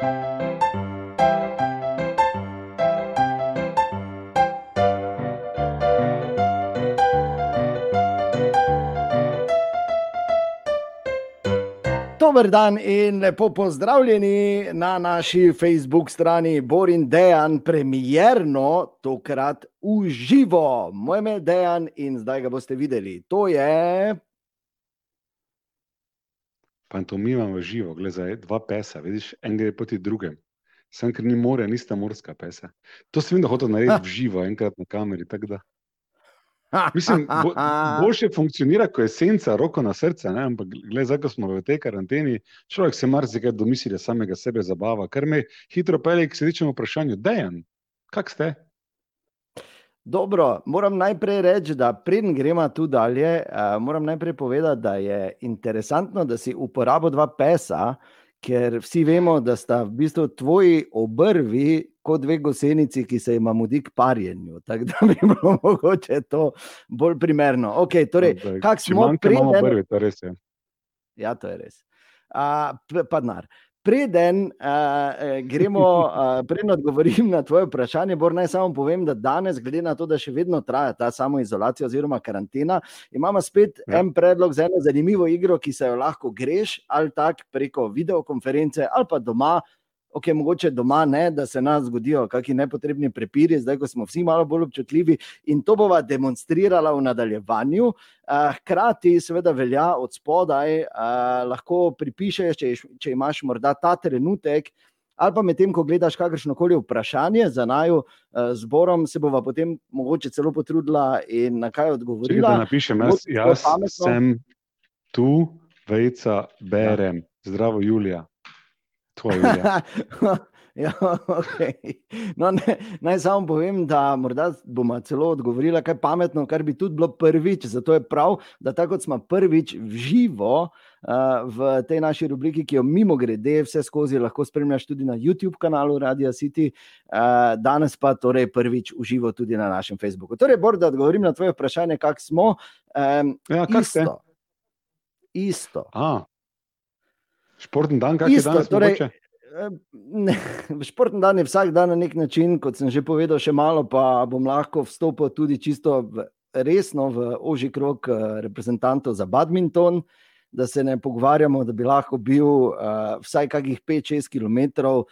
Dober dan in lepo pozdravljeni na naši Facebook strani Borin Dejan, premierno, tokrat v živo. Moje ime je Dejan in zdaj ga boste videli. To je. Pantomima v živo, gledaj, dva pesa, vidiš, en gre proti drugemu. Sem, ker ni more, nista morska pesa. To sem videl, da hočeš narediti v živo, enkrat na kameri. Mislim, bo, boljše funkcionira, ko je senca, roko na srce. Ne? Ampak, gledaj, zdaj, ko smo v tej karanteni, človek se marsikaj domisli, da samega sebe zabava. Kar me hitro pelje k srečnemu vprašanju. Dejan, kak ste? Dobro, moram najprej reči, da preden gremo tu dalje, uh, moram najprej povedati, da je interesantno, da si uporabil dva pesa, ker vsi vemo, da sta v bistvu tvoji obrvi kot dve gosenici, ki se jim mudi k parjenju. Tako da bi bilo mogoče to bolj primerno. Okay, torej, kak smo preden... prvi, to res je. Ja, to je res. Uh, pa denar. Preden uh, gremo, uh, preden odgovorim na tvoje vprašanje, Bor, naj samo povem, da danes, glede na to, da še vedno traja ta samoizolacija oziroma karantena, imamo spet ja. en predlog za eno zanimivo igro, ki se jo lahko greš ali tako preko videokonference ali pa doma ok, mogoče doma ne, da se nam zgodijo kakšni nepotrebni prepiri, zdaj ko smo vsi malo bolj občutljivi in to bova demonstrirala v nadaljevanju. Hkrati, seveda, velja od spodaj, lahko pripišeš, če, če imaš morda ta trenutek. Ali pa medtem, ko gledaš kakršno koli vprašanje za naju uh, zborom, se bova potem mogoče celo potrudila in na kaj odgovorila. Če napišem, jaz, jaz sem tu, vejca, berem. Ja. Zdravo, Julija tvoj ja, okay. no, ne, naj samo povem, da bomo celo odgovorili, kaj pametno, kar bi tudi bilo prvič. Zato je prav, da tako kot smo prvič v živo uh, v tej naši rubriki, ki jo mimo grede, vse skozi lahko spremljaš tudi na YouTube kanalu Radio City, uh, danes pa torej prvič v živo tudi na našem Facebooku. Torej, Bor, da odgovorim na tvoje vprašanje, kak smo. Um, ja, kak isto. Ste? Isto. A. Športni dan, kaj je danes? Torej, eh, ne, športni dan je vsak dan na nek način, kot sem že povedal, še malo, pa bom lahko vstopil tudi čisto v, resno v oži krok eh, reprezentantov za badminton. Da se ne pogovarjamo, da bi lahko bil uh, vsaj kakih 5-6 km, uh,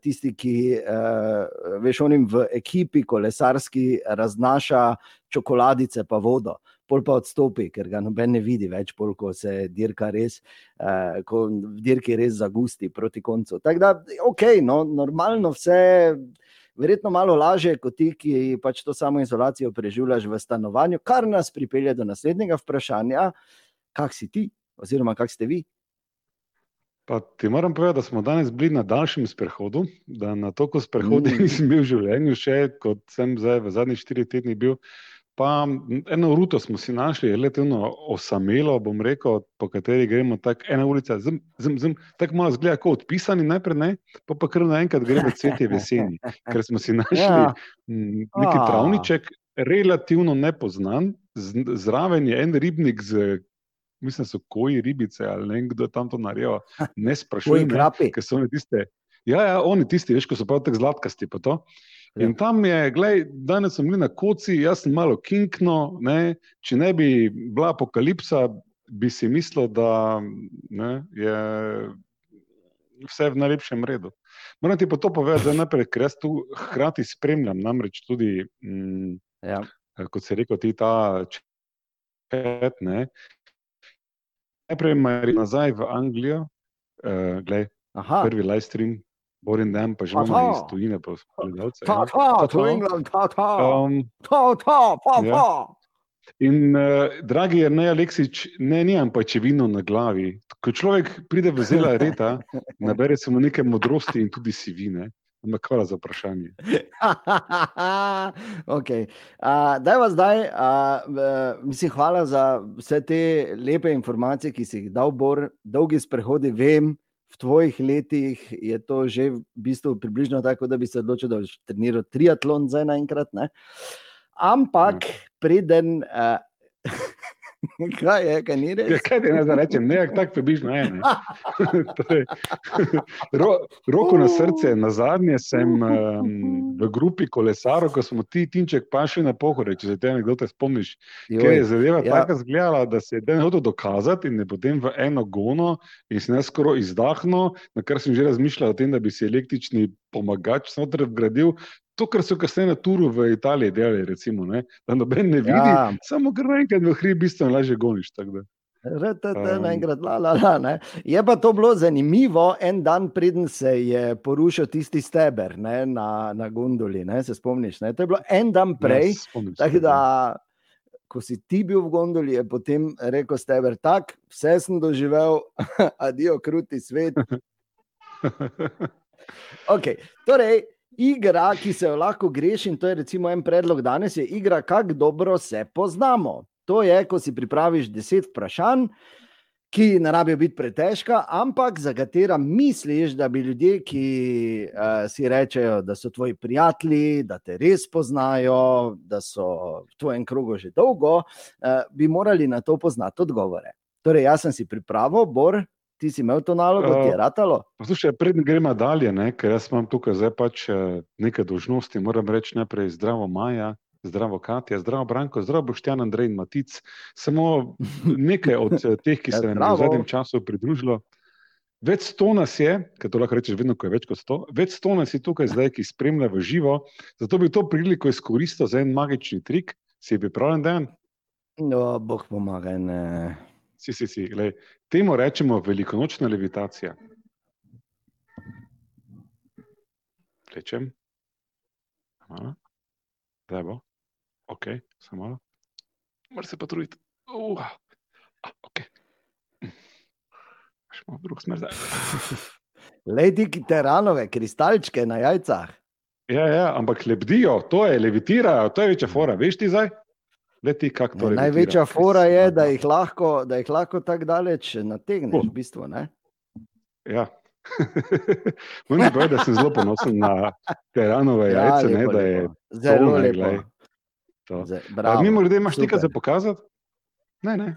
tisti, ki uh, veš, onim v ekipi, kolesarski, raznaša čokoladice, pa vodo pol pa odstopi, ker ga noben ne vidi več, pol, ko se dirka res, uh, ko dirki res zagusti proti koncu. Tako da, ok, no, normalno vse. Verjetno malo lažje kot ti, ki pač to samo izolacijo preživljaš v stanovanju, kar nas pripelje do naslednjega vprašanja, kak si ti, oziroma kak ste vi. Pa ti moram povedati, da smo danes bili na daljšem sprehodu, da na toliko sprehodov mm. nisem bil v življenju, še kot sem zdaj v zadnjih štirih tednih bil. Pa eno ruto smo si našli, relativno osamelo, bom rekel, po kateri gremo tako ena ulica, zim, zim, zim, tako malo zgleda, kot odpisani najprej, ne, pa pa kar naenkrat gremo cvetje v jeseni, ker smo si našli ja. neki travniček, relativno nepoznan, zraven je en ribnik z. Mislim, so koji ribice ali ne, kdo tam to naredil. Ne sprašujem, ker so oni tiste. Ja, ja, oni tisti, veš, ko so prav tako zlatkasti. Ja. In tam je, gledaj, danes sem bil na koci, jaz sem malo kinkno. Ne? Če ne bi bila apokalipsa, bi si mislil, da ne, je vse v najlepšem redu. Moram ti pa to povedati, da najprej, ker jaz tu hkrati spremljam, namreč tudi, mm, ja. kot se reče, ti ta čet. Ne? Najprej me nazaj v Anglijo, uh, gledaj, prvi live stream, Borin dan, pa že imamo iz tujine, pa gledalce. Ta, ta, to je England, ta, ta, um, ta, ta, pa, ja. pa. In, uh, dragi ne, Aleksič, ne, nimam pa če vino na glavi. Ko človek pride v zelo reta, nabere se mu nekaj modrosti in tudi si vine. Ampak hvala za vprašanje. okay. uh, daj vas zdaj, uh, mislim, hvala za vse te lepe informacije, ki si jih dal, Bor, dolgi sprehodi, vem v tvojih letih je to že v bistvu približno tako, da bi se odločil, da boš treniral triatlon za enkrat. Ne? Ampak, ja. preden, uh, kaj je, kaj ni res? Ja, kaj ti naj zdaj rečem, ne, tako približno je. ne. Torej, ro, roko na srce, na zadnje sem um, v grupi kolesarov, ko smo ti tinček pa šli na pohore, če se te nekdo te spomniš. Ker je zadeva ja. tako izgledala, da se je den hotel dokazati in je potem v eno gono in se ne skoraj izdahnil, na kar sem že razmišljal o tem, da bi si električni pomagač znotraj vgradil. To, kar so kasneje na turu v Italiji delali, recimo, ne? da noben ne vidi, Ja. ja. samo ker naenkrat v hrib bistveno lažje goniš. RTT, Um. naenkrat, la, la, la, ne. Je pa to bilo zanimivo, en dan preden se je porušil tisti steber ne, na, na gondoli. Ne, se spomniš? Ne? To je bilo en dan prej. Ja, spomnim se Tako da, ko si ti bil v gondoli, je potem rekel steber: tak, vse sem doživel, adijo, kruti svet. Okay. Torej, igra, ki se jo lahko greši, in to je recimo en predlog danes, je igra, kako dobro se poznamo. To je, ko si pripraviš deset vprašanj, ki ne rabijo biti pretežka, ampak za katera misliš, da bi ljudje, ki uh, si rečejo, da so tvoji prijatelji, da te res poznajo, da so v tvojem krogu že dolgo, uh, bi morali na to poznati odgovore. Torej, jaz sem si pripravil, Bor, ti si imel to nalogo, ti je Uh, ratalo. Poslušaj, predem gremo dalje, ne, ker jaz imam tukaj zdaj pač eh, nekaj dožnosti. Moram reči najprej zdravo Maja, zdravo Katja, zdravo Branko, zdravo Boštjan, Andrej in Matic. Samo nekaj od eh, teh, ki se nam je v zadnjem času pridružilo. Več sto nas je, ker to lahko rečeš, vedno, ko je več kot sto, več sto nas je tukaj zdaj, ki spremlja v živo. Zato bi to priliko izkoristil za en magični trik. Si je pripravljen, dan? No, Bog pomaga. Ne. Si, si, si. Glej, temu rečemo velikonočna levitacija. Rečem. Malo. Zdaj bo. Ok, samo malo. Mora se pa truditi. Uh. Ah, ok. Še malo drug smer zdaj. Lej ti teranove kristalčke na jajcah. Ja, ja, ampak lebdijo, to je levitirajo, to je večja fora. Veš ti zdaj? Leti, to Ja, levitira. največja fora je, da jih lahko, da jih lahko tako daleč nategneš. V bistvu, ne? Ja. Moram povedati, da sem zelo ponosen na teranove Ja, jajce, ne, lepo, da je lepo. Zelo to, ne, lepo. glej, to. Zdaj, A, bravo, Mimo grede, imaš nekaj za pokazati? Ne, ne.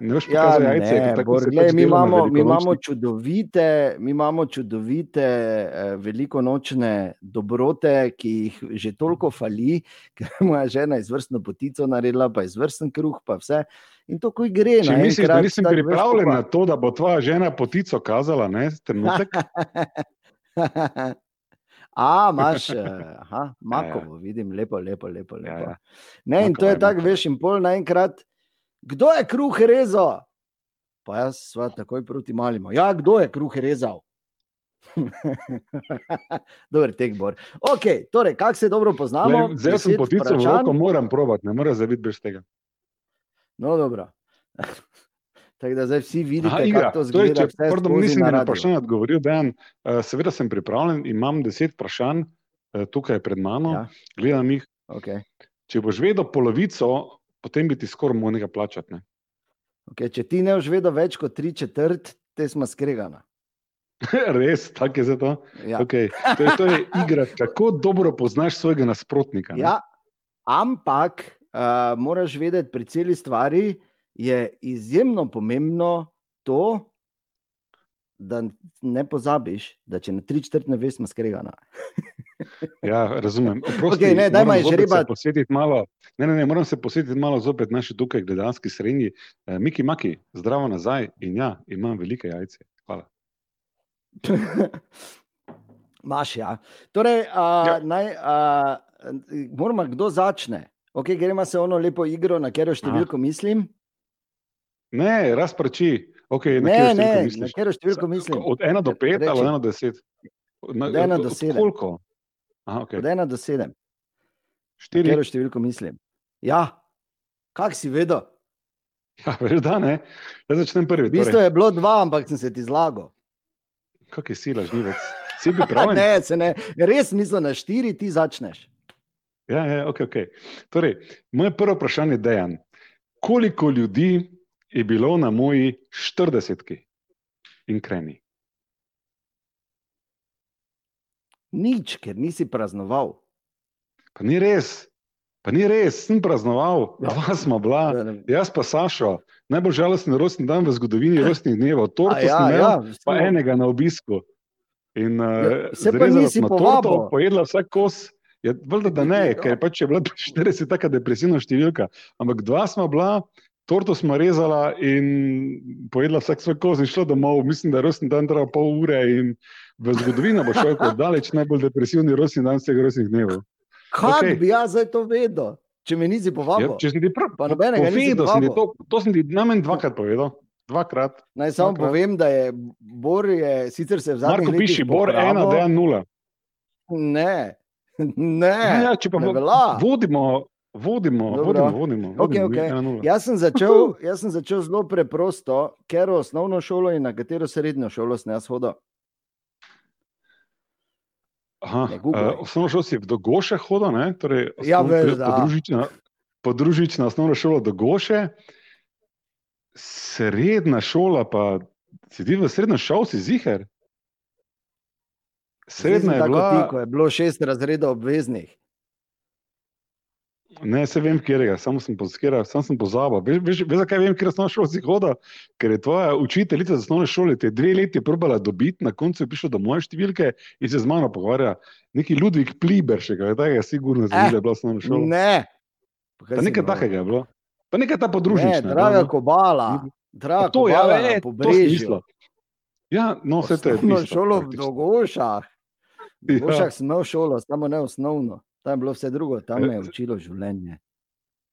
Ne boš Ja, pokazal jajce, ne, tako Bor, se glej, pač mi, na imamo, mi, imamo čudovite, mi imamo čudovite eh, velikonočne dobrote, ki jih že toliko fali, ker je moja žena izvrstno potico naredila, pa izvrsten kruh, pa vse. In to, ko gre. Če misliš, da nisem pripravljen na to, da bo tvoja žena potico kazala, ne, trenutek, A, imaš, eh, aha, makovo, vidim, lepo, lepo, lepo. lepo. Ja, ja. Ne, in to je je tako, veš, in pol naenkrat, kdo je kruh rezal? Pa jaz sva takoj proti malimo. Ja, kdo je kruh rezal? Dober tek, Bor. Ok, torej, kako se dobro poznamo? Glej, Zdaj sem vprašanj. roko, moram probati, ne morem zaviti brez tega. No, dobro. Tako da zdaj vsi vidite, Aha, igra. kako to zgleda. če, vse pardon, nisem na na vprašanje odgovoril, Dejan. Uh, seveda sem pripravljen, imam deset vprašanj uh, tukaj pred mano, ja. gledam jih. Okay. Če boš vedel polovico, potem bi ti skoraj moral nekaj plačati. Ne? Okay, če ti ne vedel več kot tri četrt, te smo skregana. Res, tako je za to. Ja. Okay. To, je, to je igra, kako dobro poznaš svojega nasprotnika. ne. Ja, ampak uh, moraš vedeti, pri celi stvari je izjemno pomembno to, da ne pozabiš, da če na tri četrt ne veš, smo skregana. Ja, razumem. Oprosti, Okej, ne, moram žrebati. posvetiti Malo, ne, ne, ne, moram se posvetiti malo zopet naši tukaj gledanski srednji. Eh, Miki Maki, zdravo nazaj in ja, imam velike jajce. Hvala. Maš, ja. Torej, uh, ja. Naj, uh, moramo, kdo začne. Okay, gremo se ono lepo igro, na katero številko mislim. Ne, razprači. Okay, Ne, ne, na katero številko mislim. Od ena do pet Reči. ali od ena do deset? Na, Od ena do sedem. Koliko? Aha, okay. Od ena do sedem. Na Štiri. katero številko mislim. Ja, kak si vedel? Ja, veš, da ne. Jaz začnem prvi. V bistvu Torej, je bilo dva, ampak sem se ti zlagal. kak je sila, žnivec. Si bil pravi? Ne, se ne, res mislim na štiri, ti začneš. Ja, ja, ok, ok. Torej, moje prvo vprašanje je, Dejan, koliko ljudi je bilo na moji 40 in kreni? Nič, ker nisi praznoval. Pa ni res. Pa ni res, sem praznoval, Ja. dva smo bila, Ja, jaz pa Sašo, najbolj žalosten rojstni dan v zgodovini rojstnih dnevov. Torto A ja, ja, sem imel, ja, pa enega na obisku. In Ja, uh, se pa nisi povabil. pojedla vsak kos. Je, valjda, da ne, Ja. ker je pač je bila 40 taka depresivna številka. Ampak dva smo bila, torto smo rezala in pojedla vsak svoj kos in šla domov. Mislim, da je rojstni dan trajal pol ure in v zgodovino bo šel kot daleč najbolj depresivni rojstni dan vseh rojstnih dnevov. Kako okej. bi jaz zdaj to vedel, če me nisi Ja, povabil? če si ti prav, Pa nobenega ti povabil. to, to sem ti najmanj dvakrat povedal. Dvakrat. Naj samo Dvakrat. povem, da je Bor je sicer se v zadnjih Marko piši, Bor popravil. ena, dejan nula. Ne, ne. Ja, ja, če pa ne velja. vodimo, vodimo, Dobro. vodimo, vodimo. Okej, vodimo nula. Jaz sem, začel, jaz sem začel zelo preprosto, ker osnovno šolo in na katero srednjo šolo sem jaz hodil. Aha, Ne uh, osnovno šolo si v Dogoše hodil, ne? Torej, Ja, veš, da. podružnična, podružnična osnovna šola Dogoše, srednja šola pa si ti v srednjo šol, si sem Srednja je bila, ti, ko je bilo šest razredov obveznih. Ne se vem, kje je, samo sem, katera- samo sem pozabil. Veš, veš, veš, zakaj vem, kje osnovna šola si hodil? Ker je tvoja učiteljica za osnovne šole te dve leti probala dobiti, na koncu je prišla do moje številke in se z mano pogovarja. Neki Ludvik Pliber, še kaj takega, sigurno za Eh, njih je bila osnovna šola. Ne. Pa nekaj takega je bilo. Pa nekaj ta Ne, podružnična. draga kobala, draga to, ja, kobala, e, na to sem pobrežju. mislil. Ja, no, vse je Osnovno tisto, šolo v. Dogošah. V Ja. Dogošah sem imel šolo, samo ne osnovno. Tam je bilo vse drugo, tam me je Eh, učilo življenje.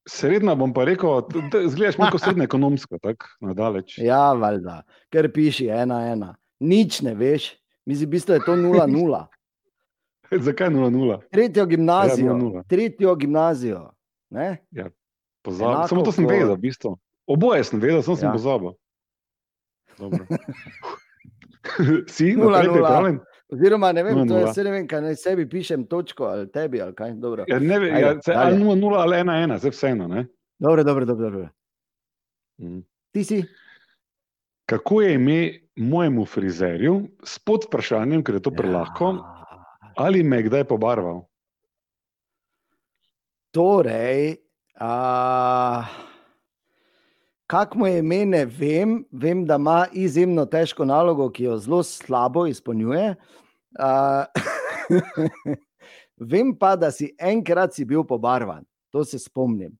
Srednja bom pa rekel, zgledaš malo kot srednja ekonomska, tako nadaleč. Ja, valjda, ker piši ena, ena. Nič ne veš, mislim, v bistvu je to nula, nula. Zakaj 0-0? Tretjo gimnazijo, Ja, nula, nula. tretjo gimnazijo. Ne? Pozabil. Enako Samo to sem kot- vedel, v bistvu. Oboje sem vedel, samo sem Ja. pozabil. Dobro. si, Nula, nula. Oziroma, ne vem, to je ne vem, kaj naj sebi pišem, točko ali tebi ali kaj. Dobro, Ja, ne, ve- Ajde, ja, se, ali dalje. 0-0 ali 1-1, zdaj vseeno. ne? dobro, dobro. dobro, dobro. Mm. Ti si? Kako je ime mojemu frizerju, s pod vprašanjem, ker je to prelahko, Ja. ali me je kdaj pobarval? Torej, a, kak mu je ime, ne vem. Vem, da ima izjemno težko nalogo, ki jo zelo slabo izpolnjuje. A, vem pa, da si enkrat si bil pobarvan, to se spomnim.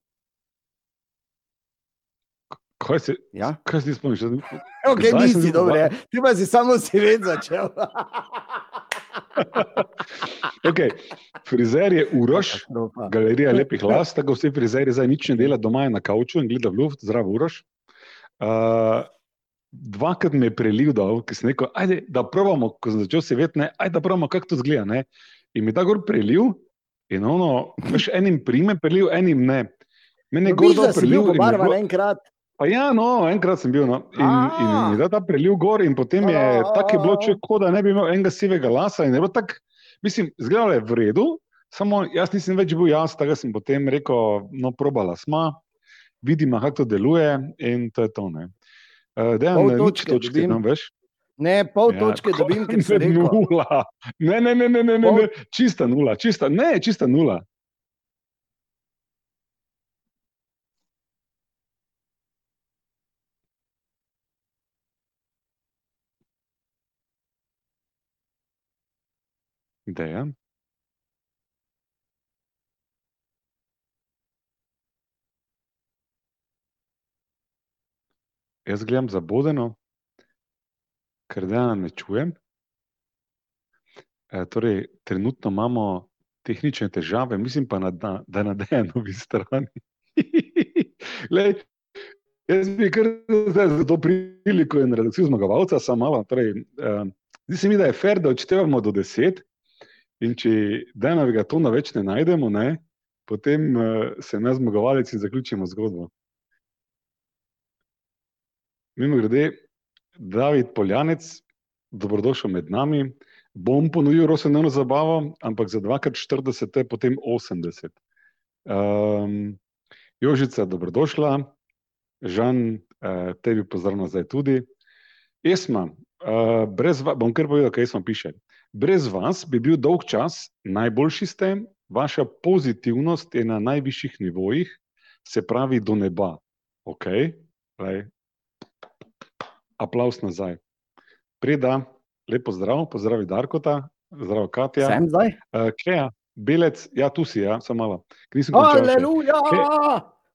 Kaj se, Ja? kaj si spomniš? Okay, Kdaj sem nisi bil dobro, pobarvan? ti pa si samo ved začel. Okay. Frizer je Katastrofa. galerija lepih las, tako vsi frizeri zdaj nič ne dela, doma na kavču in gleda v luft, zdrav Uroš. Uh, dvakrat me je prelil dol, ki sem rekel, ajde, da probamo, ko sem začel se vedeti, ajde, da probamo, kako to zgleda. Ne? In mi ta gor prelil in ono, veš, enim prime prelil, enim ne. Mene je No, gor viš, dol da si bil prelil. pobarvan enkrat. Pa ja, no, enkrat sem bil. No. In, in A. mi je ta prelil gor, in potem je tako bilo, če kot da ne bi imel enega sivega lasa. in Tak, mislim, izgledalo je v redu, samo jaz nisem več bil jaz, tako sem potem rekel, no, probala sma, vidimo, kako to deluje in to je to. Ne. Uh, Dejan, Pol nič točke točke, dobim. no, veš. Ne, pol Ja, točke dobim, ker sem ne. Nula. Ne, ne, ne, ne, ne, ne, Pol- ne. čista nula, čista, ne, čista nula. Dejan. Jaz gledam zabodeno, ker da ne čujem. E, torej, trenutno imamo tehnične težave, mislim pa, na, da, da na Dejanovi strani. Glej, jaz bi kar zdaj za to priliko in redakcijo zmagovalca, samo malo. Torej, uh, zdi se mi, da je fair, da odštevamo do deset. In če Dejanovega tona več ne najdemo, ne, potem uh, se ne zmagovalec in zaključimo zgodbo. Mimo grede, David Poljanec, dobrodošel med nami. Bom ponudil rojstno zabavo, ampak za 2x40 je potem 80. Um, Jožica, dobrodošla. Žan, uh, tebi pozdravljam zdaj tudi. Esma, uh, brez bom kar povedal, kaj Esma piše. Brez vas bi bil dolg čas, najboljši ste, vaša pozitivnost je na najvišjih nivojih, se pravi do neba. Ok, Lej. aplaus nazaj. Preda, lepo zdrav, pozdravi Darkota, zdrav Katja. Sem zdaj? Uh, Keja, belec, ja, tu si, ja, samo malo. Nisem. Aleluja!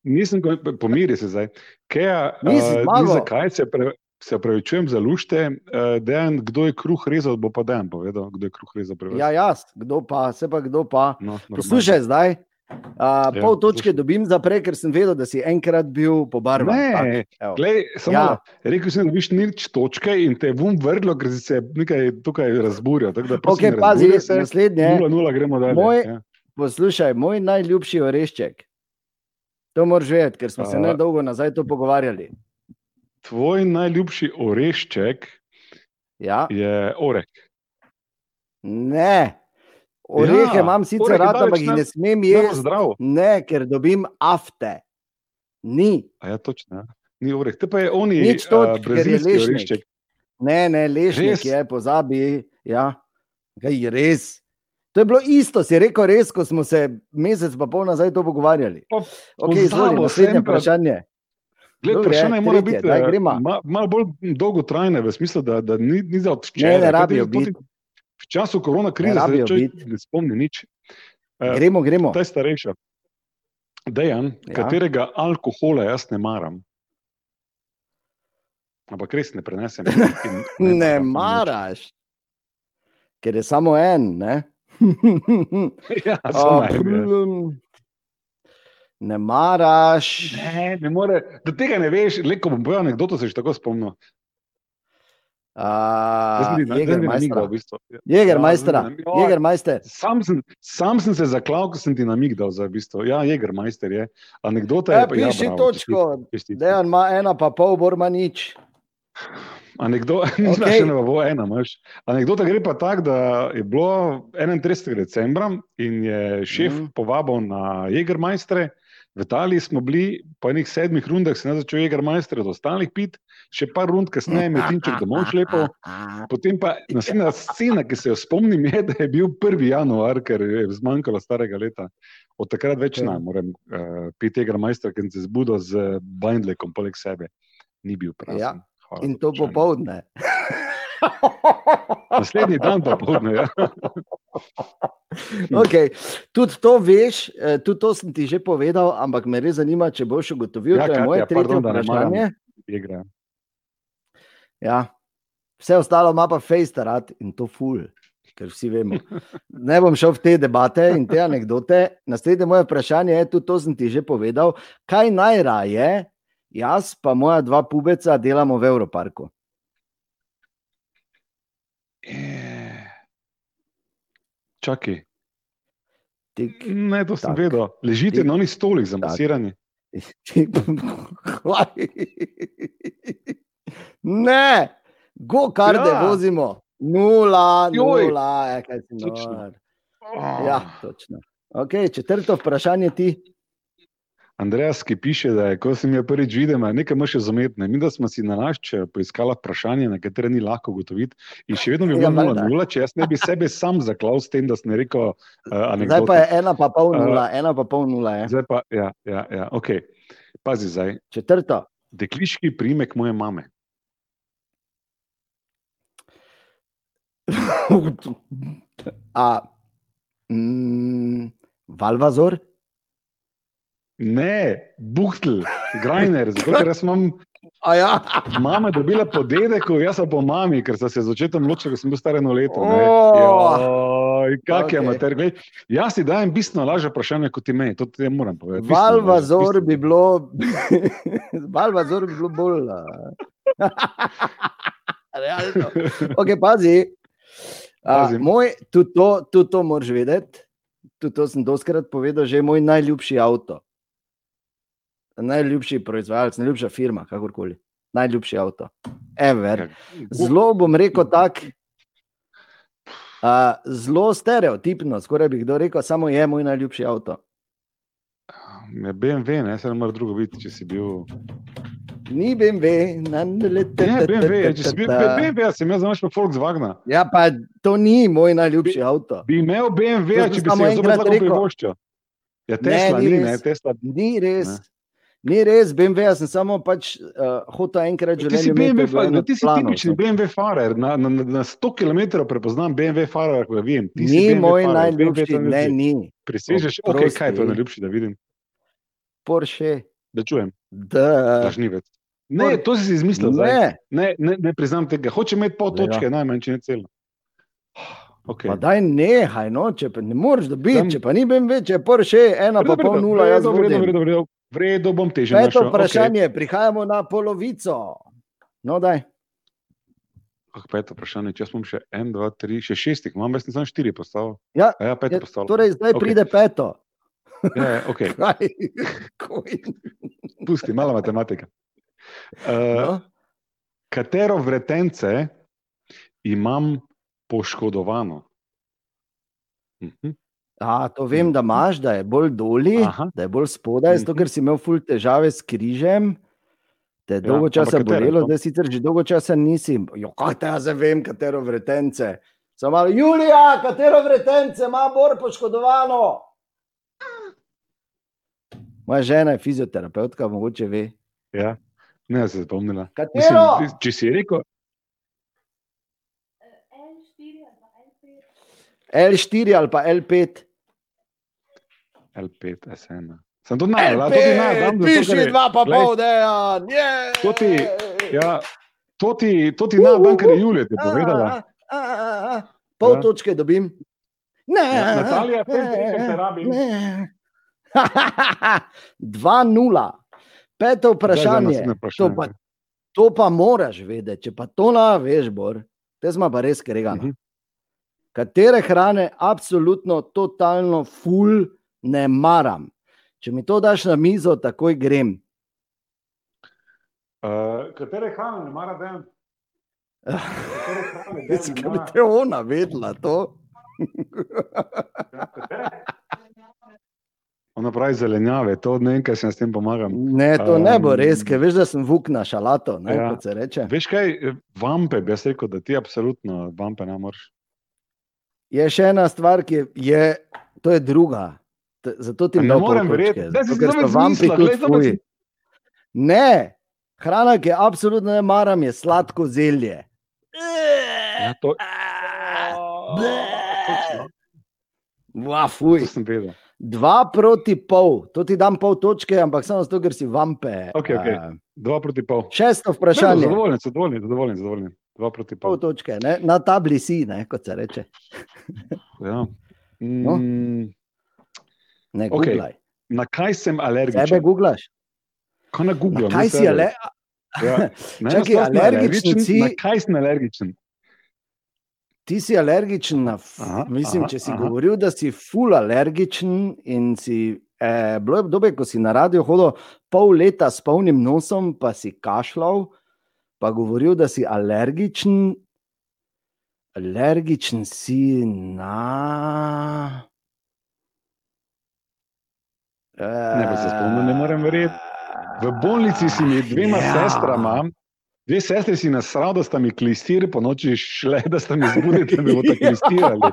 Nisem, kon- pomiri se zdaj. Keja, Nisi uh, ni zakaj se, pre, se opravičujem za lušte. Uh, dejan, kdo je kruh rezal, bo pa dejan povedal, kdo je kruh rezal pri vas. Ja, jaz, kdo pa, se pa kdo pa. no. Poslušaj zdaj. Uh, Ja, pol točke dobim za prej, ker sem vedel, da si enkrat bil po barvah. Ne, Glej, samo, Ja. Rekel sem, da dobiš nič točke in te vum vrlo, ker si se nekaj tukaj razburjal. Tako prosim, Okay, pazi, se. naslednje. 0-0 gremo dalje. Moj- ja. Poslušaj, moj najljubši orešček. To moraš vedeti, ker smo se A. ne dolgo nazaj to pogovarjali. Tvoj najljubši orešček Ja? je oreh. Ne. Orehe Ja, imam sicer oreh rad, ampak jih ne smem jesti. Ne, ker dobim afte. Ni. A ja, točno. ja. Ni oreh. Te pa je oni, Nič uh, točk, ker je lešnik. orešček. Ne, ne, lešnik Res? je, pozabi. Ja, Kaj, res. To je bilo isto, si rekel res, ko smo se mesec pa pol nazaj to pogovarjali. Pa Okay, izvoli, naslednje pa- vprašanje. Gled, Dobre, vprašanje mora tretje, biti eh, malo bolj dolgotrajne, v smislu, da, da ni, ni za Ne, odščirjanje. ne rabijo biti. V času korona krize Ne se biti. ne spomni nič. Eh, Gremo, gremo. Ta je starejša. Dejan, Ja. ja. katerega alkohola jaz ne maram. Ampak res ne prenesem. in Ne maram. maraš, ker je samo en. Ne, ja, samo en, ja. Ne maraš. ne, ne more, do tega ne veš, le ko bom povedal anekdoto, se že tako. Ja, zdaj sem ti- Jägermeister. Sam sem, sam sem se zaklal, ko sem ti namigdal za v bistvu. Ja, Jägermeister je. Anekdota je pa ja, piši bravo, točko. Dejan ima ena, pa pol, Borma nič. Anekdota, okay. ne bo ena, imaš. Anekdota gre pa tako, da je bilo 31. decembra in je šef mm. povabil na Jägermeistre. V Italiji smo bili po enih sedmih rundah, se je začel Jägermeister od ostalih pit, še par rund kasneje je Metinček domov šlepo. Potem pa naslednja scena, ki se jo spomnim, je, da je bil 1. januar, ker je zmanjkalo starega leta. Od takrat več Ja. ne morem uh, piti Jägermeister, ker sem se zbudil z Bindlekom poleg sebe. Ni bil prav. Ja, In to popovdne. Naslednji dan pa povdne. Ja. Okay. Tudi to veš, eh, tudi to sem ti že povedal, ampak me res zanima, če boš ugotovil, Ja, da je moje tretje pardon, vprašanje. Igra. Ja. Vse ostalo ima pa fejstarat in to ful, ker vsi vemo. Ne bom šel v te debate in te anekdote. Naslednje moje vprašanje je, tudi to sem ti že povedal, kaj najraje jaz pa moja dva pubeca delamo v Evroparku. Eh. Čakaj, Tik, ne, to sem Tak. vedel. Ležite Tik. na onih stolih za Tak. masiranje. ne, go karde Ja. ja. vozimo. Nula, Joj. nula, je, kaj si nor. Oh. Ja, točno. Okay, četrto vprašanje ti. Andreas, ki piše, da je, ko sem jo prvič videl, nekaj moš razumeti. Mi, da smo si na naš poiskala vprašanje, na katere ni lahko ugotoviti. In še vedno bi Ja, bilo valjda. 0-0, če jaz ne bi sebe sam zaklal s tem, da sem rekel uh, Zdaj pa anekdoto. je ena pa pol nula, ena pa pol nula. Je. Zdaj pa, ja, ja, ja, ok. Pazi zdaj, Četrto. dekliški primek moje mame. A, mm, Valvazor? Ne, Buhtl, Grajner, zato ker imam A ja. mama dobila po dedeku, jaz pa po mami, ker sem se z očetom ločil, ko sem bil star eno leto. ne. O! Joj, Kak je Okej. amater, glej, jaz ti dajem bistveno lažje vprašanje kot ti meni, to ti moram povedati. Valvazor bi bilo, Valvazor bi bilo bolj. Realno. Ok, pazi. A, moj, tudi to, tudi to moraš vedeti. Tudi to sem doskrat povedal, že je moj najljubši avto. Najljubši proizvajalec, najljubša firma, kakorkoli. Najljubši avto. Ever. bistveno. Zelo bom rekel tako. Uh, zelo stereotipno, skoraj bi kdo rekel, samo je moj najljubši avto. Ja, BMW, ne, se ne more drugo biti, če si bil. Ni BMW, na lete. Ne, BMW, če si bil BMW, ja, sem jaz znaš pa Volkswagen. Ja, pa to ni moj najljubši avto. Bi imel BMW, To sem če bi samo se jaz enkrat lahko rekel. privoščil. Ja, Tesla ni ni, ne, res. Tesla. Ni res. Ne. Ni res, BMW, jaz sem samo pač uh, hotel enkrat Ti si BMW, imeti, to je eno fa- od ti si planov, tipični so. BMW farer. Na, na, na- na 100 km prepoznam BMW farer, ko ga vidim. Ti Ni moj farer, najljubši, BMW ne, ni. Prisežeš, ok, kaj je to najljubši, da vidim, Porsche. da čujem, Da. lažnivec. Ne, to si izmislil. Ne, Ne, ne, ne priznam tega. Hoče imeti pol Ja. točke, najmanj, če ne celo. Okay. pa daj nehaj, no, če pa ne moreš dobiti, Tam- če pa ni BMW, če je Porsche, ena pa pol nula, jaz v redu, v vodim. V redu, bom teže Peto našel. vprašanje, prihajamo na polovico. No, daj. Okay. Oh, peto vprašanje, če smo še en, dva, tri, še šestih, imam jaz nisem štiri postavil. Ja, A ja, peto Ja, postavil. torej, zdaj Okej. pride peto. Ja, ja, okay. Kaj? Pusti, malo matematika. Uh, No? katero vretence imam poškodovano? Mhm. A, to vem, da imaš, da je bolj doli, Aha. da je bolj spodaj, zato Mhm. ker si imel ful težave s križem. Te je Ja, dolgo časa katere bolelo, so? zdaj sicer že dolgo časa nisi. Jo, kaj te jaz vem, katero vretence. Samo malo, Julija, katero vretence ima bolj poškodovano? Moja žena je fizioterapeutka, mogoče ve. Ja. Ne, se spomnila. Katero? Mislim, če si rekel, L4 ali pa L5. L5, SN. Sem to najdel, to ti najdem. piši dva pa pol, dejan. To ti- Ja, to ti, to ti najdem, ker je Julija ti povedala. Pol Ja. točke dobim. Ne, Ja, Natalija, ne, točke te rabim. ne. 2-0. Peto vprašanje. To pa, to pa moraš vedeti, če pa to ne veš, Bor, te smo pa res kregani. Mhm. Katere hrane absolutno, totalno, ful ne maram. Če mi to daš na mizo, takoj grem. Uh, katere hrane ne mara dejan Jaz ne bi te ona vedela to. Ja? Ona pravi zelenjave, to ne vem, kaj se s tem pomagam. Ne, to ne bo Um, res, ker veš, da sem vuk na šalato, ne, Ja. kot se reče. Veš kaj, vampe, bi jaz rekel, da ti absolutno vampe ne moreš. Je še ena stvar, ki je, je to je druga. Zato ti Ne morem verjeti. Daj si zopet fuj. si- Ne, hrana, ki je absolutno ne maram, je sladko zelje. Ja, to, Wow, fuj. to sem vedel. Dva proti pol, to ti dam pol točke, ampak samo zato, ker si vampe. Okej, okej. Eh, Dva proti pol. Šesto Ne, vprašanje. Zadovoljen, zadovoljen, zadovoljen, zadovoljen. Dva proti Pol pol. točke, ne? na tabli si, ne, kot se reče. Ja. No. Ne, Okej, googlaj. na kaj sem Sebe alergičen? googlaš. Kaj na Google? Kaj si ale... Ja. Ne, sploh sem alergičen si- Na kaj sem alergičen? Ti si alergičen na, f- Aha, mislim, aha, če si aha. govoril, da si ful alergičen in si, eh, bilo je obdobje, ko si na radio hodil pol leta s polnim nosom, pa si kašljal, pa govoril, da si alergičen. Alergičen si na. Ne bi se spomnil, ne morem verjeti. V bolnici si mi dvema Ja. sestrama, dve sestri si nasral, da sta mi klistiri po noči šle, da sta mi zbudili, da bi bodo klistirali.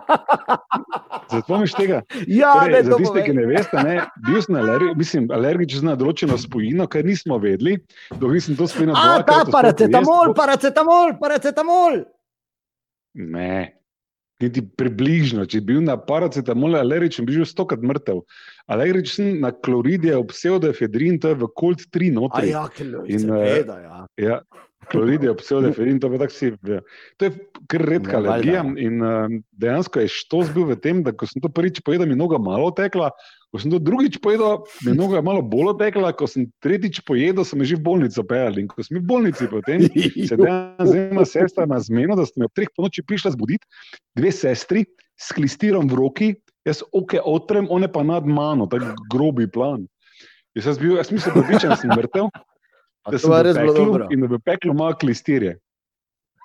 Zapomniš tega? Ja, Torej, ne, za tiste, ki ne veste, ne, bil sem alergi, mislim, alergičen na določeno spojino, kar nismo vedeli, dokler nisem to spojino A, ta dvakrat uspel paracetamol, paracetamol, paracetamol. Ne, niti približno. Če bi bil na paracetamol alergičen, bi bil stokrat mrtev. Alergičen na kloridije, pseudoefedrin, to je v kolt 3 A notri. ja, ker In, seveda, ja. Ja, kloridije, pseudoefedrin, to, pa tako si ve. to je kar redka Ja, valjda, alergija. ja. In um, dejansko je štos bil v tem, da ko sem to prvič pojedel, mi je noga malo tekla. Ko sem to drugič pojedel, mi je noga malo bolj tekla, ko sem tretjič pojedel, so me že v bolnico peljali. In ko sem v bolnici, potem se dejansko z dvema sestrama zmenil, da ste me ob treh ponoči prišli zbuditi, dve sestri s klistirom v roki, jaz oke odprem, one pa nad mano, tako grobi plan. Jaz, jaz, bil, jaz mislim, da sem mrtev, A da sem je v res bilo dobro. in da v peklu ima klistirje.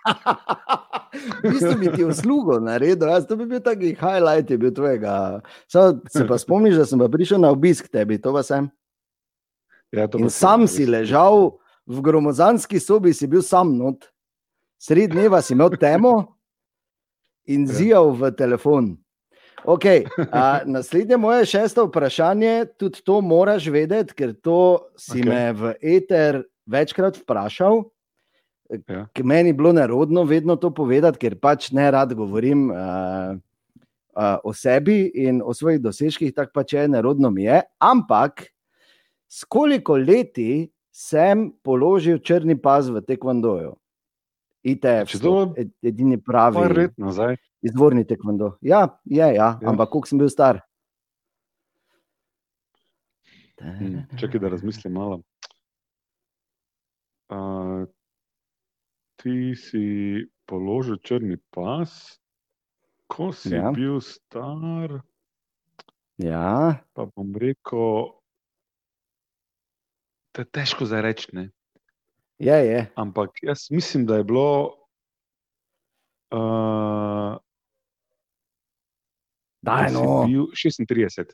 V bistvu bi ti uslugo naredil, jaz to bi bil taki highlight, je bil tvojega. Samo se pa spomniš, da sem pa prišel na obisk tebi, to pa sem. Ja, to pa sam si ležal v gromozanski sobi si bil sam not, sred dneva si imel temo in Ja. zijal v telefon. Okay, a, naslednje moje šesto vprašanje, tudi to moraš vedeti, ker to si okay. me v eter večkrat vprašal. Ja. Ker meni je bilo nerodno vedno to povedati, ker pač ne rad govorim uh, uh, o sebi in o svojih dosežkih, tako pač je, nerodno mi je. Ampak s koliko leti sem položil črni pas v tekvandoju? ITF, to- ed- edini pravi izvorni tekvando. Ja, je, ja, ja. Ja. ampak koliko sem bil star? Hm, Čakaj, da razmislim malo. Uh, ti si položil črni pas, ko si Ja. ja. bil star, Ja, pa bom rekel, da je težko za reči, ne? je, je. ampak jaz mislim, da je bilo. Uh, Daj, si no. bil 36.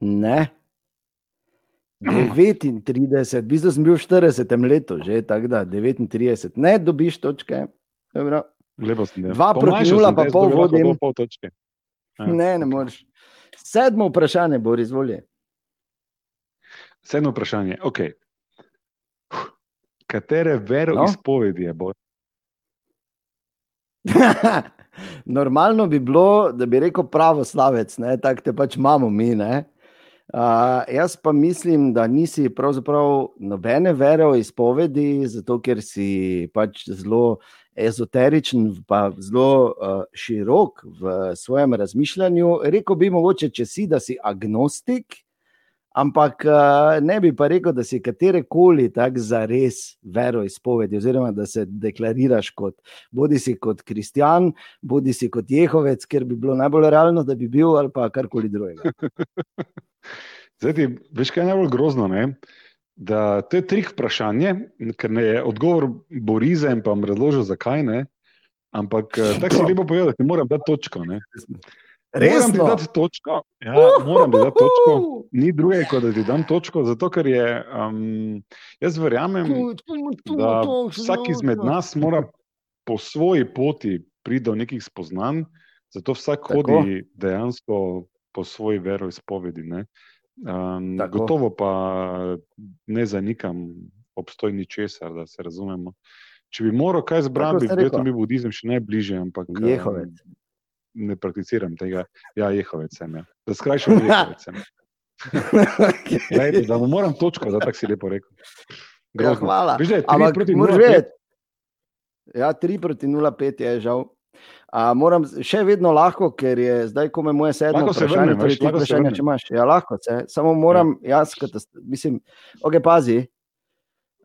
Ne. 39, v bistvu sem bil v 40 letu, že tako da 39, ne dobiš točke. Dobro. Lepo sem delal. Dva proti nula pa pol vodim. Pol točke. Ja. Ne, ne moreš. Sedmo vprašanje, Boris, izvoli. Sedmo vprašanje. Okay. Katere veroizpovedi je bolj? Normalno bi bilo, da bi rekel pravoslavec, tako te pač imamo mi. Ne? Uh, jaz pa mislim, da nisi pravzaprav nobene vere o izpovedi, zato ker si pač zelo ezoteričen, pa zelo uh, širok v svojem razmišljanju. Rekel bi mogoče, če si, da si agnostik, ampak uh, ne bi pa rekel, da si katerekoli tak za res vero izpovedi, oziroma da se deklariraš kot bodi si kot kristjan, bodi si kot jehovec, ker bi bilo najbolj realno, da bi bil ali pa karkoli drugega. Zdaj, ti, veš, kaj je najbolj grozno? Ne? Da to je trik vprašanje, ker ne je odgovor Boriza in pa vam razložil, zakaj ne. Ampak eh, tako si lepo povedal, da ti moram dati točko. Ne? Moram ti Resno. dati točko. Ja, moram ti dati točko. Ni druge, kot da ti dam točko, zato ker je. Um, jaz verjamem, da vsak izmed nas mora po svoji poti priti do nekih spoznanj, zato vsak Tako. Hodi dejansko po svoji veroizpovedi. ne. Um, Tako. gotovo pa ne zanikam obstoj ničesar, da se razumemo. Če bi moral kaj zbrati, bi verjetno bil budizem še najbližje, ampak um, Jehovec. Ne prakticiram tega. Ja, jehovec sem. Ja. Da skrajšam, jehovec sem. Glej, da mu moram točko, da tako si lepo rekel. Ja, Grozno. hvala. Veš, da Ampak moraš 0,5. vedeti. Ja, 3 proti 0,5 je žal. A, moram še vedno lahko, ker je zdaj, ko me moje sedmo Lahko vprašanje, torej ti vrnem. če imaš. Ja, lahko se. Samo moram, jaz, katas, mislim, ok, pazi.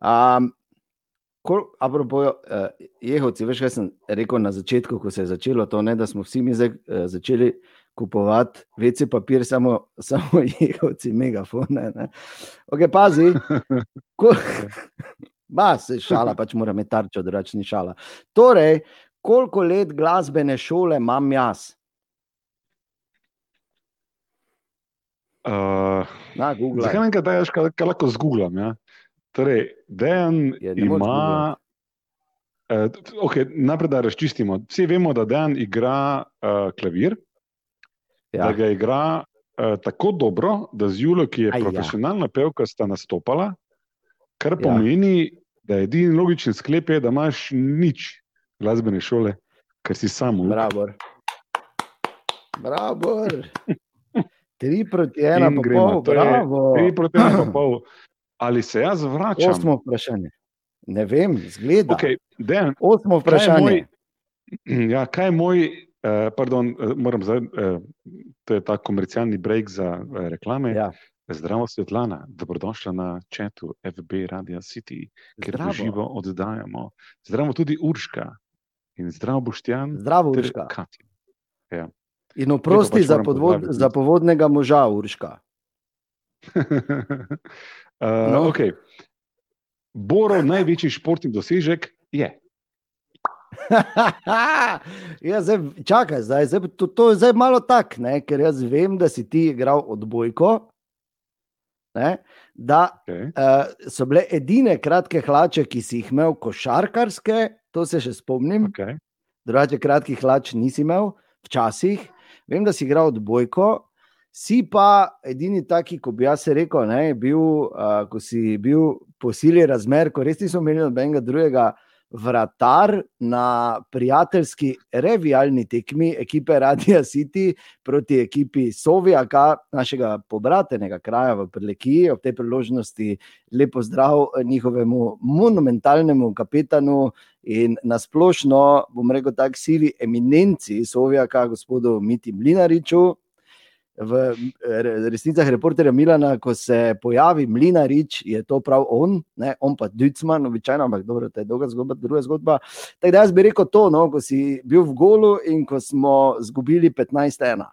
Um, kol, apropo, uh, jehovci, veš, kaj sem rekel na začetku, ko se je začelo to, ne, da smo vsi mi zdaj uh, začeli kupovati veci papir, samo, samo jehovci, megafone. Ne. Ok, pazi. Ko, Ba, se šala, pač mora imeti tarčo, drugače ni šala. Torej, koliko let glasbene šole imam jaz? Uh, Na Google. zakaj ne daš, kaj, kaj lahko zgooglam? Ja? Torej, Dejan Ja, moreš ima. Uh, okay, najprej, da razčistimo. Vsi vemo, da Dejan igra uh, klavir, ja. da Ja. ga igra uh, tako dobro, da z Julo, ki je Aj, ja. profesionalna pevka, sta nastopala, kar Ja. pomeni, da je edini logičen sklep, je, da imaš nič glasbene šole, ker si samo. Bravo. Bravo. Tri proti ena, pa gremo. pol, je bravo. Tri proti ena pa pol. Ali se jaz vračam? Osmo vprašanje. Ne vem, zgleda. Okay, Dejan, Osmo kaj je vprašanje. moj, ja, kaj je moj uh, pardon, eh, moram zdaj, uh, to je ta komercialni break za uh, reklame. Ja. Zdravo, Svetlana, dobrodošla na četu FB Radio City, kjer Zdravo. živo oddajamo. Zdravo tudi Urška in zdravo Boštjan. Zdravo, Urška. Katja. In oprosti pač za, podvod, za povodnega moža, Urška. uh, No. okay. Borov največji športni dosežek je. ja, zdaj, čakaj, zdaj, zdaj, to, to je zdaj malo tako, ker jaz vem, da si ti igral odbojko. ne, da okay. uh, so bile edine kratke hlače, ki si jih imel košarkarske, to se še spomnim. Okay. Drugače, kratkih hlač nisi imel, včasih. Vem, da si igral odbojko, si pa edini taki, ko bi jaz rekel, ne, bil, uh, ko si bil po sili razmer, ko res nismo imeli nobenega drugega vratar na prijateljski revijalni tekmi ekipe Radio City proti ekipi Sovijaka, našega pobratenega kraja v Prlekiji. Ob tej priložnosti lepo zdrav njihovemu monumentalnemu kapetanu in nasplošno, bom rekel, tako sivi eminenci Sovijaka, gospodu Miti Mlinariču, v resnicah reporterja Milana, ko se pojavi Mlinarič, je to prav on, ne, on pa Dudman, običajno, ampak dobro, to je dolga zgodba, druga zgodba. Tako da jaz bi rekel to, no, ko si bil v golu in ko smo izgubili 15-1.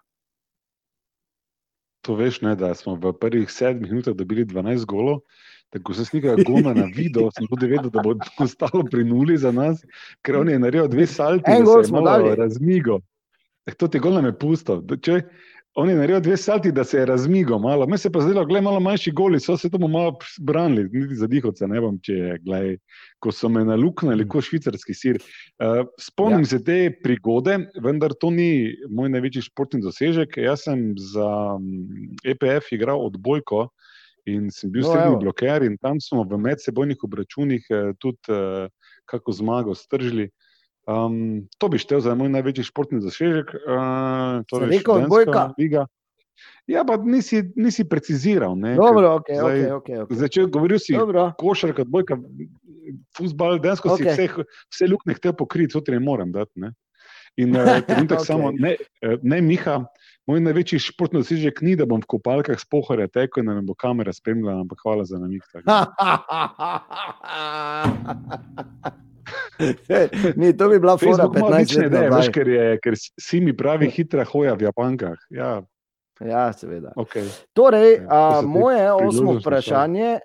To veš, ne, da smo v prvih sedmih minutah dobili 12 golov. Tako se snika goma na video, sem tudi vedel, da bo ostalo pri nuli za nas, ker on je naredil dve salti, en gol smo dali. Razmigo. Eh, to ti gol nam je pusto. Če, On je naredil dve salti, da se je razmigal malo. Meni se pa zdelo, da je malo manjši goli, so se tomu malo branili, niti za dihovce ne vem, če je, gledaj, ko so me naluknili, kot švicarski sir. Uh, spomnim ja. se te prigode, vendar to ni moj največji športni dosežek. Jaz sem za EPF mm, igral odbojko in sem bil no, srednji bloker in tam smo v medsebojnih obračunih eh, tudi uh, kako zmago stržili. Um, to bi štel za moj največji športni dosežek. Uh, torej Rekel, bojka. Liga. Ja, pa nisi, nisi preciziral. Ne, Dobro, okay, zdaj, okay, okay, okay. Začel govoriti si košarka, bojka, futbal, densko okay. si vse, vse lukne htel pokriti, to ne morem dati. Ne. In uh, okay. samo, ne, eh, ne, Miha, moj največji športni dosežek ni, da bom v kopalkah spohore tekel in da me bo kamera spremljala, ampak hvala za namig. Ni, to bi bila fora 15 let. Ne, veš, ker, je, ker si mi pravi hitra hoja v Japankah. Ja, ja seveda. Okay. Torej, ja, a, moje osmo vprašanje,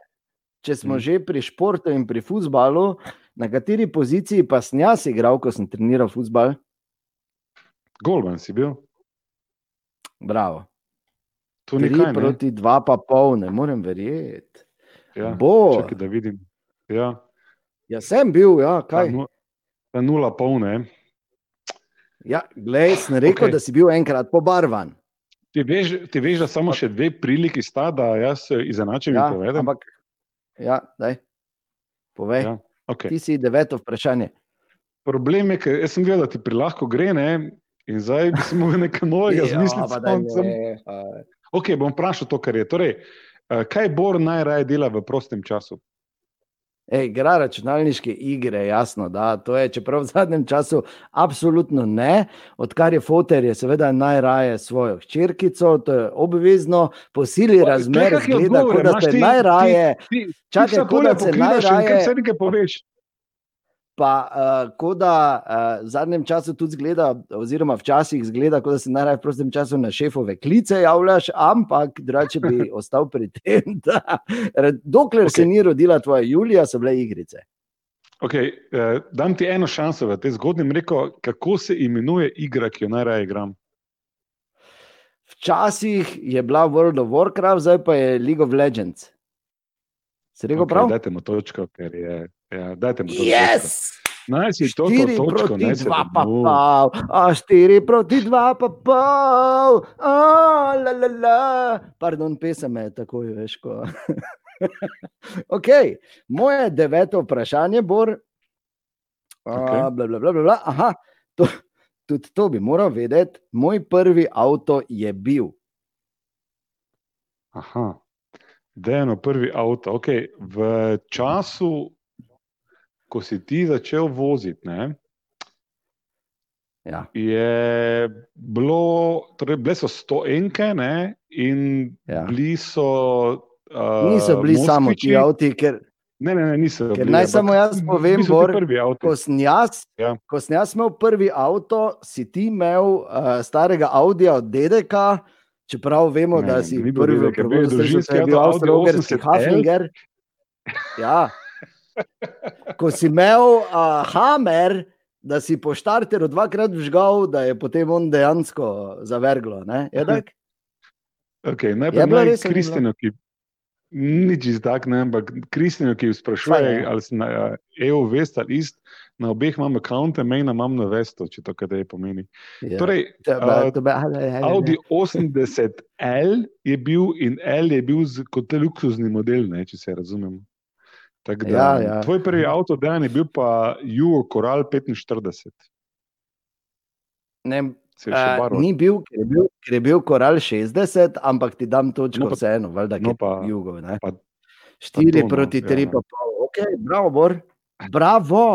če smo hmm. že pri športu in pri futbalu, na kateri poziciji pa sem jaz igral, ko sem treniral futbal? Golman si bil. Bravo. To ni kaj. Proti dva pa pol, ne morem verjeti. Ja, Bo. Čakaj, da vidim. Ja. Ja, sem bil, ja, kaj. Na nula polne. Ja, glej, sem rekel, okay. da si bil enkrat pobarvan. Ti veš, ti veš, da samo še dve priliki sta, da jaz izenačim ja, in povedem. Ampak, ja, daj. Povej. Ja, okay. Ti si deveto vprašanje. Problem je, ker sem videl, da ti prilahko gre, ne? in zdaj bi se lahko nekaj novega ja, zmislil. Ok, bom vprašal to, kar je. Torej, eh, kaj Bor najraje dela v prostem času? Igra računalniške igre, jasno, da to je, čeprav v zadnjem času absolutno ne, odkar je fotor, je seveda najraje svojo hčerkico, to je obvezno, po sili razmer, gleda, da se najraje, čakaj, da se najraje, vse nekaj poveš pa uh, kot da uh, v zadnjem času tudi zgleda, oziroma včasih zgleda, kot da se najraje v prostem času na šefove klice javljaš, ampak drugače bi ostal pri tem, da dokler okay. se ni rodila tvoja Julija, so bile igrice. Okay, uh, dam ti eno šanso v tej zgodbi, rekel, kako se imenuje igra, ki jo najraje igram. Včasih je bila World of Warcraft, zdaj pa je League of Legends. Se rekel okay, prav? Dajte mu točko, ker je. Ja, dajte mu to. Yes! Naj si to točko, ne si dva pa pol, a štiri proti dva pa pol, a la la la. Pardon, pesem je tako, veš, ko. ok, moje deveto vprašanje, Bor. Okay. Bla, bla, bla, bla. Aha, to, tudi to bi moral vedeti. Moj prvi avto je bil. Aha, da je eno prvi avto. Okay. V času ko si ti začel voziti, ne, ja. je bilo, torej bile so sto enke ne, in ja. bili so. Uh, niso bili Moskviči. samo ti avti, ker. Ne, ne, ne, niso. Ker naj samo jaz povem, Bor, ko, sem jaz, ja. ko sem jaz imel prvi avto, si ti imel uh, starega Audija od DDK, čeprav vemo, ne, da si prvi v Evropi, da si bil avstralski Haflinger. Ja. Ko si imel uh, Hamer, da si po štarteru dvakrat vžgal, da je potem on dejansko zavrglo. Je okay, najprej naj Kristino, ki, Nič iz tak, ne, ampak Kristjana, ki sprašuje, ali si na EU vest ali ist, na obeh imam akonte, mejna imam na vesto, če to kaj pomeni. Ja. Torej, uh, Audi 80L je bil in L je bil kot luksuzni model, ne, če se razumemo. Da, ja, ja. Tvoj prvi avto, dejan je bil pa Jugo Coral 45. Ne, Uh, ni bil ker, je bil, ker je bil koral 60, ampak ti dam točko no, vseeno, valjda, no, pa, jugo. Pa, 4 pa proti 3, no, ja. pa pol. Ok, bravo, Bor. Bravo.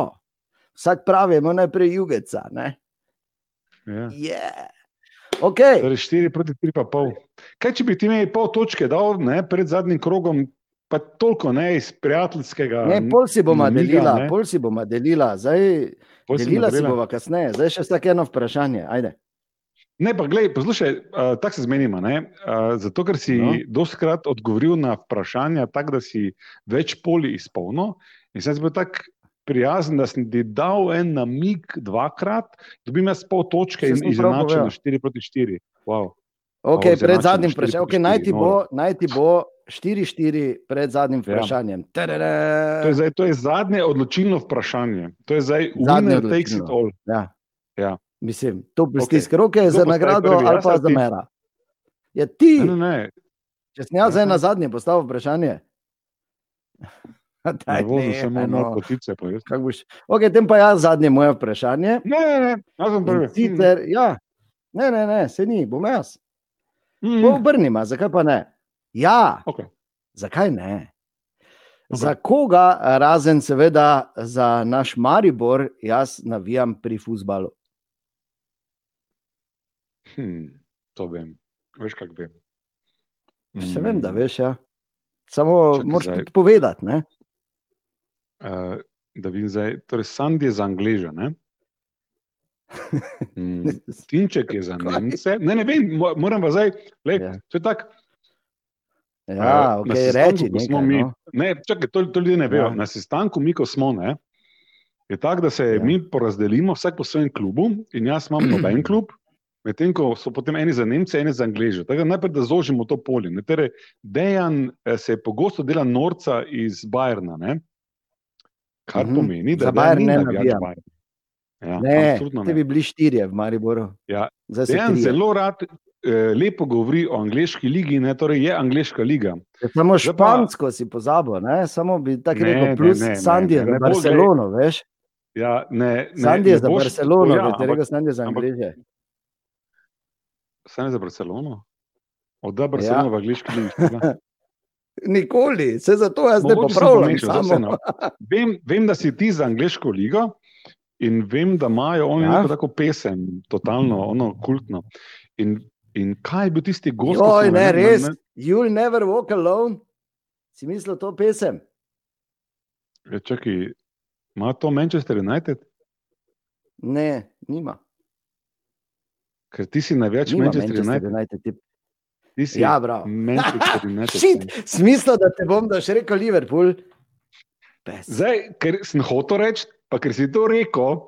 Vsak pravi, ima najprej jugeca. Ne? Ja. Yeah. Okay. Torej 4 proti 3, pa pol. Kaj če bi ti imeli pol točke dal ne, pred zadnjim krogom, pa toliko ne iz prijateljskega. Ne, pol si bomo delila, pol si bomo delila, zdaj delila si bomo kasneje, zdaj še vsak eno vprašanje. Ajde. Ne, pa gledaj, poslušaj, uh, tako se zmenimo. Uh, zato, ker si no. doskrat odgovoril na vprašanja, tako da si več poli izpolnil. In sem bil tako prijazen, da sem ti dal en namig dvakrat, dobim jaz pol točke in izenačen na 4 proti 4. Wow. Okay, pred zadnjim vprašanjem. Okay, naj, naj ti bo 4-4 pred zadnjim ja. vprašanjem. Ja. To, je zdaj, to je zadnje odločilno vprašanje. To je zdaj winner takes it all. Ja. Ja. Mislim, to pristiske okay. roke za nagrado ali pa za mera. Ja, ti, ne, ne. če sem jaz zdaj na zadnje postavil vprašanje. Daj, ne, ne, samo no. potice, ok, tem pa jaz zadnje moje vprašanje. Ne, ne, ne, jaz sem prvi. Sicer, ja, ne, ne, ne, se ni, bom jaz. Mm. Obrnima, zakaj pa ne? Ja, okay. zakaj ne? Okay. Za koga, razen seveda za naš Maribor, jaz navijam pri futbalu? Hmm, to vem, veš, kako vem. Hmm. Se vem, da veš. Ja. Samo moraš zdaj... povedati. Uh, da vidim zdaj, torej Sandy je za Angleže. Ne? Hmm. Tinček je za Nemce. Ne, ne vem, moram pa zdaj, le, ja. to je tako. Ja, uh, okay, reči, nekaj, mi, no. ne, čakaj, to, to ljudje ne vejo. Ja. Na sestanku, mi, ko smo, ne, je tako, da se ja. mi porazdelimo, vsak po svojem klubu, in jaz imam noben klub, medtem ko so potem eni za Nemce, eni za Angleže. Tako da najprej, da zožimo to polje. Torej, Dejan eh, se pogosto dela norca iz Bajerna, ne? kar mm -hmm. pomeni, da Bajer ne navijaš Bajer. Ja, ne, ne, bi bili štirje v Mariboru. Ja. Dejan zelo rad eh, lepo govori o angliški ligi, ne? torej je angliška liga. Je samo špansko pa... si pozabil, ne? samo bi tako rekel, plus Sandije, ne, ne, ne, Barcelono, veš. Ja, ne, ne, Sandije za Barcelono, ja, bi rekel Sandije za Angliže. Ampak, Sanje za Barcelono? Odda Barcelona ja. v angliški ligi. Nikoli, se za to jaz ne popravljam. vem, vem, da si ti za angliško ligo in vem, da imajo oni ja. tako pesem, totalno, ono kultno. In, in kaj je bil tisti gost? Oj, ne, res. Ne? You'll never walk alone. Si mislil to pesem? Ja, čakaj, ima to Manchester United? Ne, nima. Ker ti si največ Manchester United. United. Ti si ja, bravo. Manchester United. Smisel, da te bom da še rekel Liverpool. Pes. Zdaj, ker sem hotel reči, pa ker si to rekel,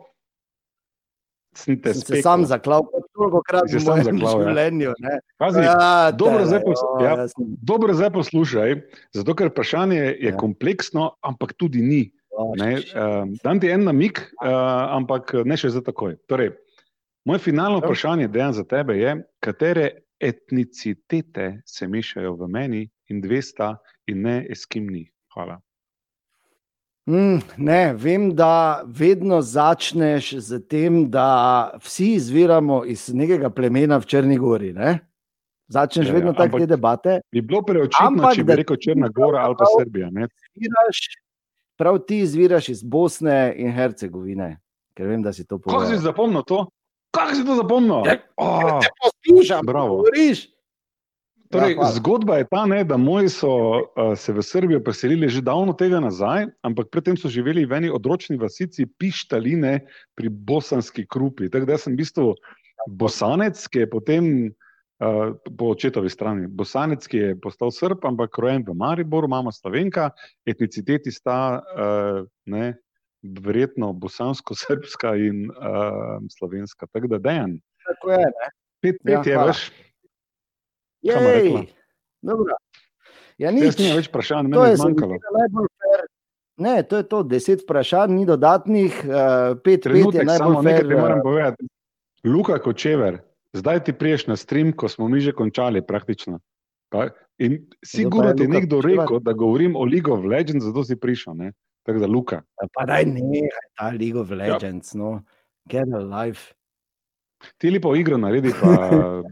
sem te sem se sam zaklal, toliko krat v mojem zaklav, ja. življenju. Pazi, ja, dobro, zdaj pos, ja, ja, dobro zdaj poslušaj, zato ker vprašanje je ja. kompleksno, ampak tudi ni. Ne, uh, dam ti en namik, uh, ampak ne še za takoj. Torej, Moje finalno vprašanje, dejan za tebe, je, katere etnicitete se mešajo v meni in dve sta, in ne s kim ni. Hvala. Mm, ne, vem, da vedno začneš z tem, da vsi izviramo iz nekega plemena v Črni Gori. Ne? Začneš ja, vedno ja, tako te debate. Bi bilo preočitno, če bi rekel Črna Gora ali pa Srbija. Izviraš, prav ti izviraš iz Bosne in Hercegovine, ker vem, da si to povedal. Kako si zapomnil to? Kako si to zapomnil? Ja, oh, te poslušam, govoriš. Torej, ja, zgodba je ta, ne, da moji so uh, se v Srbijo preselili že davno tega nazaj, ampak predtem so živeli v eni odročni vasici Pištaline pri bosanski krupi. Tako da sem v bistvu bosanec, ki je potem uh, po očetovi strani. Bosanec, ki je postal srb, ampak rojen v Mariboru, mama slovenka, etniciteti sta uh, ne, verjetno bosansko-srpska in uh, slovenska. Tako da dejan. Tako je. Ne? Pet, pet ja, je, veš. Ja, Jaz nič. nimam več vprašanj, meni je zmanjkalo. Ne, to je to, deset vprašanj, ni dodatnih, uh, pet, pet je Trenutek, najbolj samo nekaj fair. ti moram eh, povedati. Luka Kočever, zdaj ti priješ na stream, ko smo mi že končali praktično. Pa, in sigurno ti je nekdo Kočevar? rekel, da govorim o League of Legends, zato si prišel. Ne? Tako da, Luka. Pa daj nehaj ta League Ja. of Legends, no, get a life. Ti lepo igro naredi, pa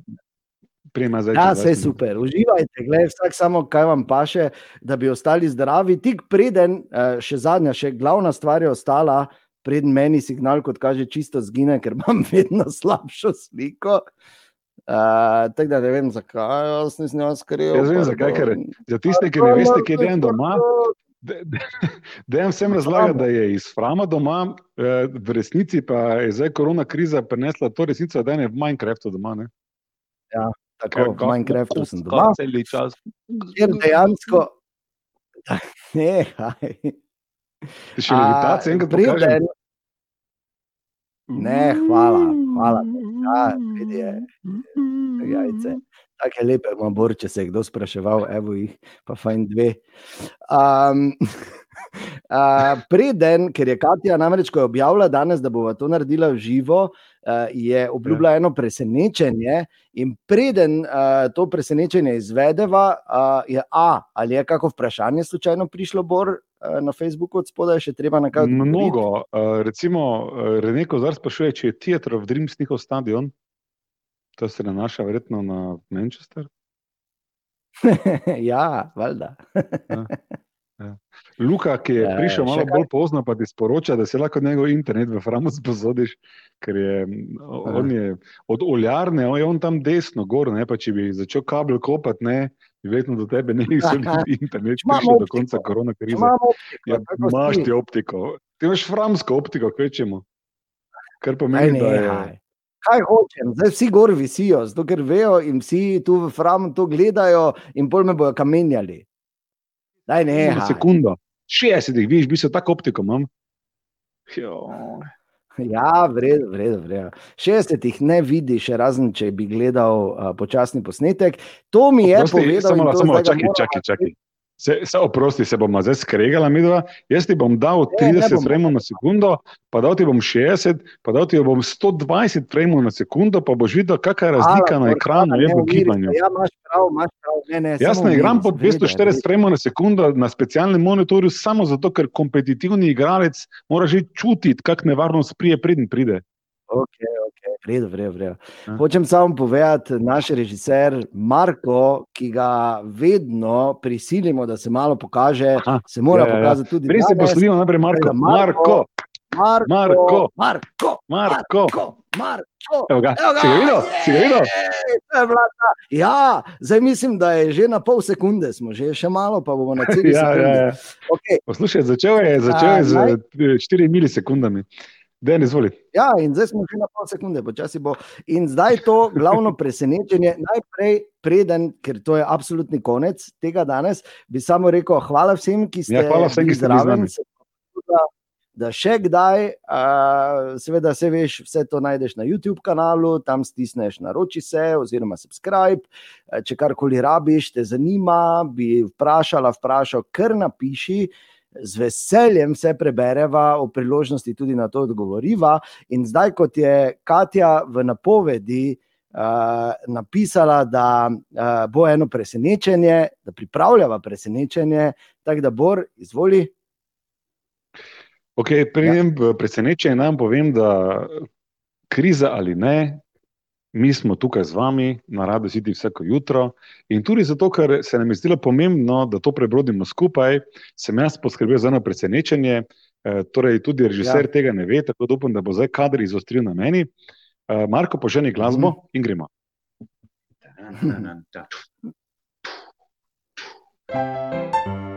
zdaj. Ja, čez vse 20 minut. super, uživajte, gledaj, vsak samo kaj vam paše, da bi ostali zdravi. Tik preden, eh, še zadnja, še glavna stvar je ostala, preden meni signal, kot kaže, čisto zgine, ker imam vedno slabšo sliko. Uh, tako da ne vem, zakaj jaz nisem jaz kriv. Jaz vem, zakaj, ker Za tiste, ki ne veste, kje je doma, dejem vsem razlagati, da je iz Frama doma, eh, v resnici pa je zdaj korona kriza prinesla to resnico, da je v Minecraftu doma. Ne? Tako, v Minecraftu sem doma. Cel čas. Kjer dejansko. Nehaj. Ti še levitacije enkrat pokažem. preden, Ne, hvala, hvala. Ja, vidi je. jajce. Take lepe ima bor, če se je kdo spraševal, evo jih, pa fajn dve. Um, uh, preden, ker je Katja namreč, ko je objavila danes, da bo to naredila v živo, uh, je obljubila eno presenečenje. In preden uh, to presenečenje izvedeva, uh, je A, ali je kako vprašanje slučajno prišlo, Bor, uh, na Facebooku od spodaj, še treba na kaj? Mnogo. Uh, recimo, Reneko zdaj sprašuje, če je Theatre of Dreams njihov stadion. To se nanaša verjetno na Manchester. ja, valjda. Luka, ki je Ja, prišel še malo kaj? bolj pozno, pa ti sporoča, da se lahko njegov internet v Framu spozodiš, ker je, on je od oljarne, on je on tam desno, gor, ne, pa če bi začel kabel kopati, ne, verjetno do tebe ne bi šel internet, prišel do konca korona krize. Optiko, Ja, imaš si. ti optiko, ti imaš framsko optiko, kvečemo. Kar pomeni, da je. nehaj. Kaj hočem, zdaj vsi gor visijo, zato ker vejo in vsi tu v Framu to gledajo, in pol me bojo kamenjali. Daj, Na ne. sekundo. 60, vidiš, bi se tako optiko imam. Jo. Ja, vredno, vredno. vredno. 60 jih ne vidiš, razen če bi gledal uh, počasni posnetek. To mi je Oprosti, povedal. Samo, samo, čakaj, čakaj. Se, se oprosti, se bomo zdaj skregala, midva. Jaz ti bom dal Ne, ne 30 bomo. frame na sekundo, pa dal ti bom 60, pa dal ti bom 120 frame na sekundo, pa boš videl, kakšna je razlika Hvala, na ekranu je ne v gibanju. Ja, imaš prav, imaš prav. Ne, ne, Jaz ne igram umiri po se, vede, 240 frame na sekundo na specialnem monitorju samo zato, ker kompetitivni igralec mora že čutiti, kak nevarnost prije, preden pride. Ok, ok, vredo, vredo, vredo. Ja. Hočem samo povedati, naš režiser Marko, ki ga vedno prisilimo, da se malo pokaže, Aha, se mora ja, ja, ja. pokazati tudi Prej se poslovimo najprej Marko. Marko. Marko, Marko, Marko, Marko, Marko. Marko. Evo ga, Evo ga, si ga videl? Si ga videl? je Ja, zdaj mislim, da je že na pol sekunde, smo že še malo, pa bomo na celi Ja, sekundi. ja, ja. Okay. Poslušaj, začel je, začel je z A, eh, 4 milisekundami. Dejan, izvoli. Ja, in zdaj smo že na pol sekunde, počasi bo. In zdaj to glavno presenečenje, najprej, preden, ker to je absolutni konec tega danes, bi samo rekel hvala vsem, ki ste Ja, hvala vsem, ki ste bili z nami. Se pa da- Da še kdaj, uh, seveda, se veš, vse to najdeš na YouTube kanalu, tam stisneš naroči se, oziroma subscribe. Če karkoli rabiš, te zanima, bi vprašala, vprašal, kar napiši, z veseljem vse prebereva, o priložnosti tudi na to odgovoriva. In zdaj, kot je Katja v napovedi uh, napisala, da uh, bo eno presenečenje, da pripravljava presenečenje, tako da Bor, izvoli. Okay, Prejem ja. presenečenje nam povem, da kriza ali ne, mi smo tukaj z vami, na rado siti vsako jutro. In tudi zato, ker se nam je zdelo pomembno, da to prebrodimo skupaj, sem jaz poskrbel za eno presenečenje. Eh, torej, tudi režiser ja. tega ne ve, tako da upam, da bo zdaj kader izostril na meni. Eh, Marko, poženi glasbo mm. in gremo. Thank you.